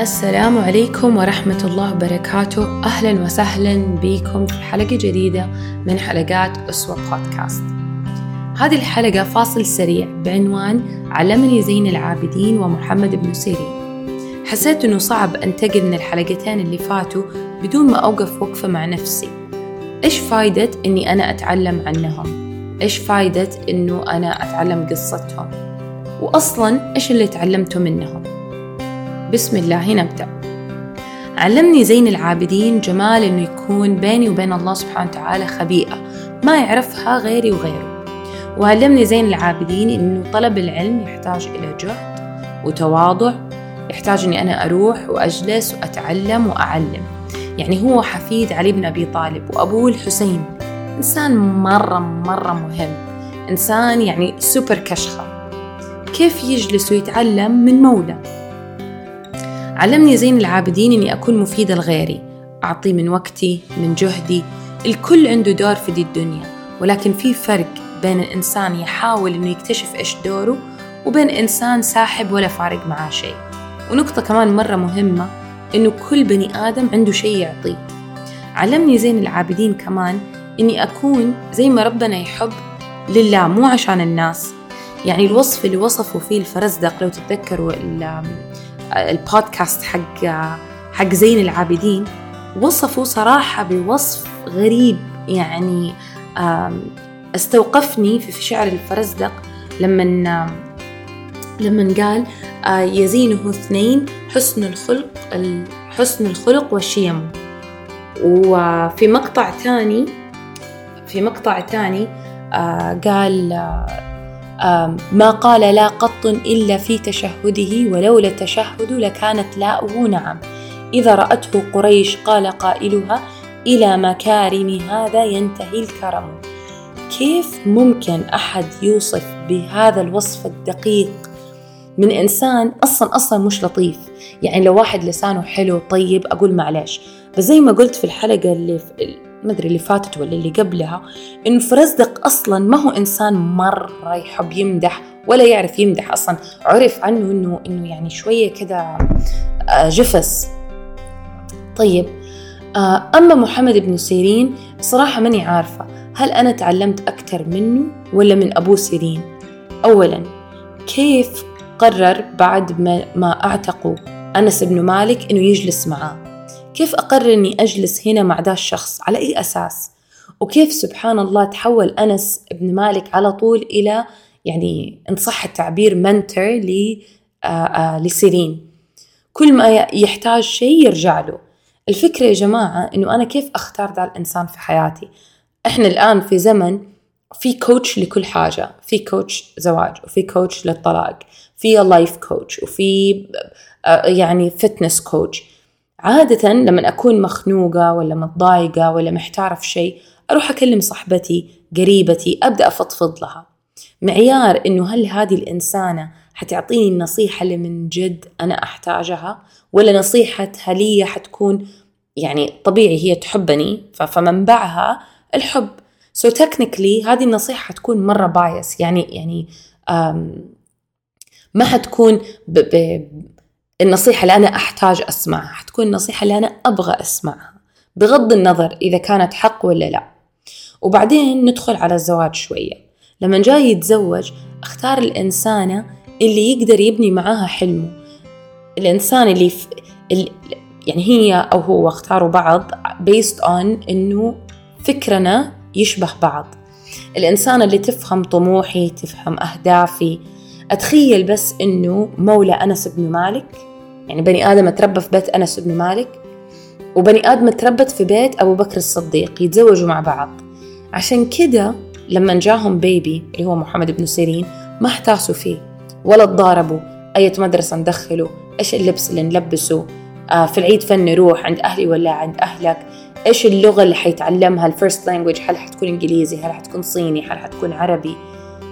السلام عليكم ورحمة الله وبركاته أهلا وسهلا بكم في حلقة جديدة من حلقات أسوة بودكاست هذه الحلقة فاصل سريع بعنوان علمني زين العابدين ومحمد بن سيرين حسيت أنه صعب أنتقل من الحلقتين اللي فاتوا بدون ما أوقف وقفة مع نفسي إيش فايدة أني أنا أتعلم عنهم؟ إيش فايدة أنه أنا أتعلم قصتهم؟ وأصلا إيش اللي تعلمته منهم؟ بسم الله نبدأ. علمني زين العابدين جمال إنه يكون بيني وبين الله سبحانه وتعالى خبيئة ما يعرفها غيري وغيره. وعلمني زين العابدين إنه طلب العلم يحتاج إلى جهد وتواضع يحتاج إني أنا أروح وأجلس وأتعلم وأعلم. يعني هو حفيد علي بن أبي طالب وأبوه الحسين. إنسان مرة مرة مهم. إنسان يعني سوبر كشخة. كيف يجلس ويتعلم من مولى؟ علمني زين العابدين إني أكون مفيدة لغيري أعطي من وقتي من جهدي الكل عنده دور في دي الدنيا. ولكن في فرق بين الإنسان يحاول إنه يكتشف إيش دوره وبين إنسان ساحب ولا فارق معاه شيء. ونقطة كمان مرة مهمة إنه كل بني آدم عنده شيء يعطيه. علمني زين العابدين كمان إني أكون زي ما ربنا يحب لله مو عشان الناس. يعني الوصف اللي وصفوا فيه الفرزدق لو تتذكروا البودكاست حق حق زين العابدين وصفوا صراحة بوصف غريب. يعني استوقفني في شعر الفرزدق لما لما قال يزينه اثنين حسن الخلق حسن الخلق والشيم. وفي مقطع ثاني في مقطع ثاني قال ما قال لا قط إلا في تشهده ولولا التشهد لكانت لاؤه نعم. إذا رأته قريش قال قائلها إلى مكارم هذا ينتهي الكرم. كيف ممكن أحد يوصف بهذا الوصف الدقيق؟ من إنسان أصلا أصلا مش لطيف. يعني لو واحد لسانه حلو طيب أقول معلش. بس زي ما قلت في الحلقة اللي في ما أدري اللي فاتت ولا اللي قبلها انه فرزدق أصلا ما هو إنسان مرة يحب يمدح ولا يعرف يمدح أصلا. عرف عنه انه إنه يعني شوية كذا جفس. طيب أما محمد بن سيرين صراحة ماني عارفة هل أنا تعلمت أكثر منه ولا من أبو سيرين. اولا كيف قرر بعد ما, ما اعتقوا أنس بن مالك إنه يجلس معاه كيف أقرر إني أجلس هنا مع ذا الشخص؟ على أي أساس؟ وكيف سبحان الله تحول أنس بن مالك على طول إلى يعني إن صح التعبير mentor لسيرين. كل ما يحتاج شيء يرجع له. الفكرة يا جماعة إنه أنا كيف أختار ذا الإنسان في حياتي؟ إحنا الآن في زمن في coach لكل حاجة. في coach زواج وفي coach للطلاق. في life coach وفي يعني fitness coach عادة لما أكون مخنوقة ولا متضايقة ولا محتارة في شيء أروح أكلم صاحبتي قريبتي أبدأ أفضفض لها. معيار إنه هل هذه الإنسانة حتعطيني النصيحة اللي من جد أنا أحتاجها ولا نصيحتها لي حتكون يعني طبيعي هي تحبني فمنبعها الحب. سو so technically هذه النصيحة حتكون مرة بايس يعني يعني ما حتكون ب ب النصيحة اللي أنا أحتاج أسمعها حتكون النصيحة اللي أنا أبغى أسمعها بغض النظر إذا كانت حق ولا لا. وبعدين ندخل على الزواج شوية. لما جاي يتزوج أختار الإنسانة اللي يقدر يبني معاها حلمه. الإنسان اللي, في اللي يعني هي أو هو اختاروا بعض based on إنه فكرنا يشبه بعض. الإنسانة اللي تفهم طموحي تفهم أهدافي. أتخيل بس إنه مولى أنس بن مالك؟ يعني بني آدم تربى في بيت أنس بن مالك وبني آدم تربت في بيت أبو بكر الصديق يتزوجوا مع بعض. عشان كده لما جاهم بيبي اللي هو محمد بن سيرين ما احتاسوا فيه ولا تضاربوا. أي مدرسة ندخله إيش اللبس اللي نلبسه؟ آه في العيد فين نروح عند أهلي ولا عند أهلك؟ إيش اللغة اللي حيتعلمها؟ ال first language هل حتكون إنجليزي؟ هل حتكون صيني؟ هل حتكون عربي؟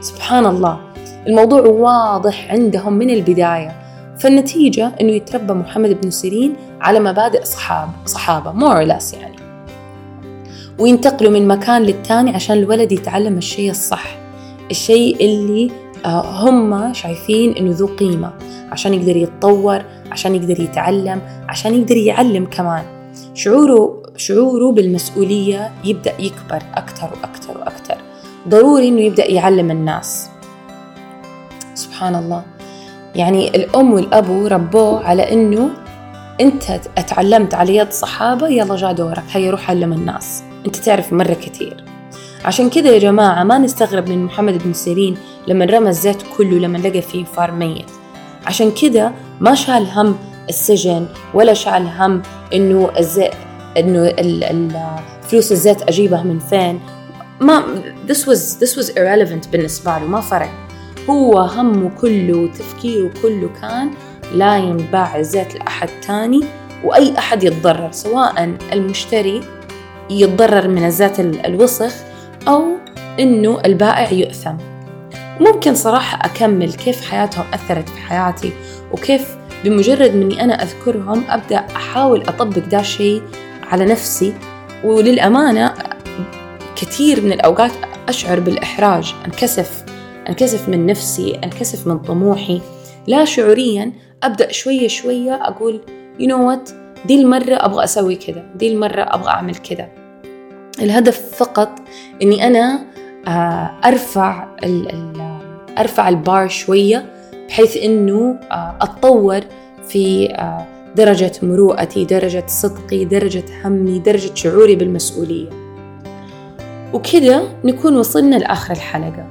سبحان الله. الموضوع واضح عندهم من البداية. فالنتيجة أنه يتربى محمد بن سيرين على مبادئ صحاب صحابة more or less يعني. وينتقلوا من مكان للتاني عشان الولد يتعلم الشيء الصح الشيء اللي هم شايفين أنه ذو قيمة عشان يقدر يتطور عشان يقدر يتعلم عشان يقدر يعلم كمان. شعوره شعوره بالمسؤولية يبدأ يكبر أكثر وأكثر وأكثر ضروري إنه يبدأ يعلم الناس. سبحان الله. يعني الأم والأبو ربوه على إنه أنت اتعلمت على يد صحابة يلا جاء دورك. هيا روح علم الناس. أنت تعرف مرة كثير عشان كذا يا جماعة ما نستغرب من محمد بن سيرين لما رمى الزيت كله لما لقى فيه فار ميت. عشان كذا ما شال هم السجن ولا شال هم إنه الزيت إنه فلوس الزيت أجيبها من فين. ما this was this was irrelevant بالنسبة له. ما فرق. هو همه كله وتفكيره كله كان لا ينباع الزيت لأحد تاني وأي أحد يتضرر سواء المشتري يتضرر من الزيت الوسخ أو إنه البائع يؤثم. ممكن صراحة أكمل كيف حياتهم أثرت في حياتي وكيف بمجرد مني أنا أذكرهم أبدأ أحاول أطبق دا الشيء على نفسي. وللأمانة كثير من الأوقات أشعر بالإحراج أنكسف. أنكسف من نفسي أنكسف من طموحي. لا شعوريا أبدأ شوية شوية أقول you know what دي المرة أبغى أسوي كذا دي المرة أبغى أعمل كذا الهدف فقط إني أنا آه، أرفع أرفع البار شوية بحيث إنه آه، أتطور في آه، درجة مروءتي درجة صدقي درجة همي درجة شعوري بالمسؤولية. وكذا نكون وصلنا لآخر الحلقة.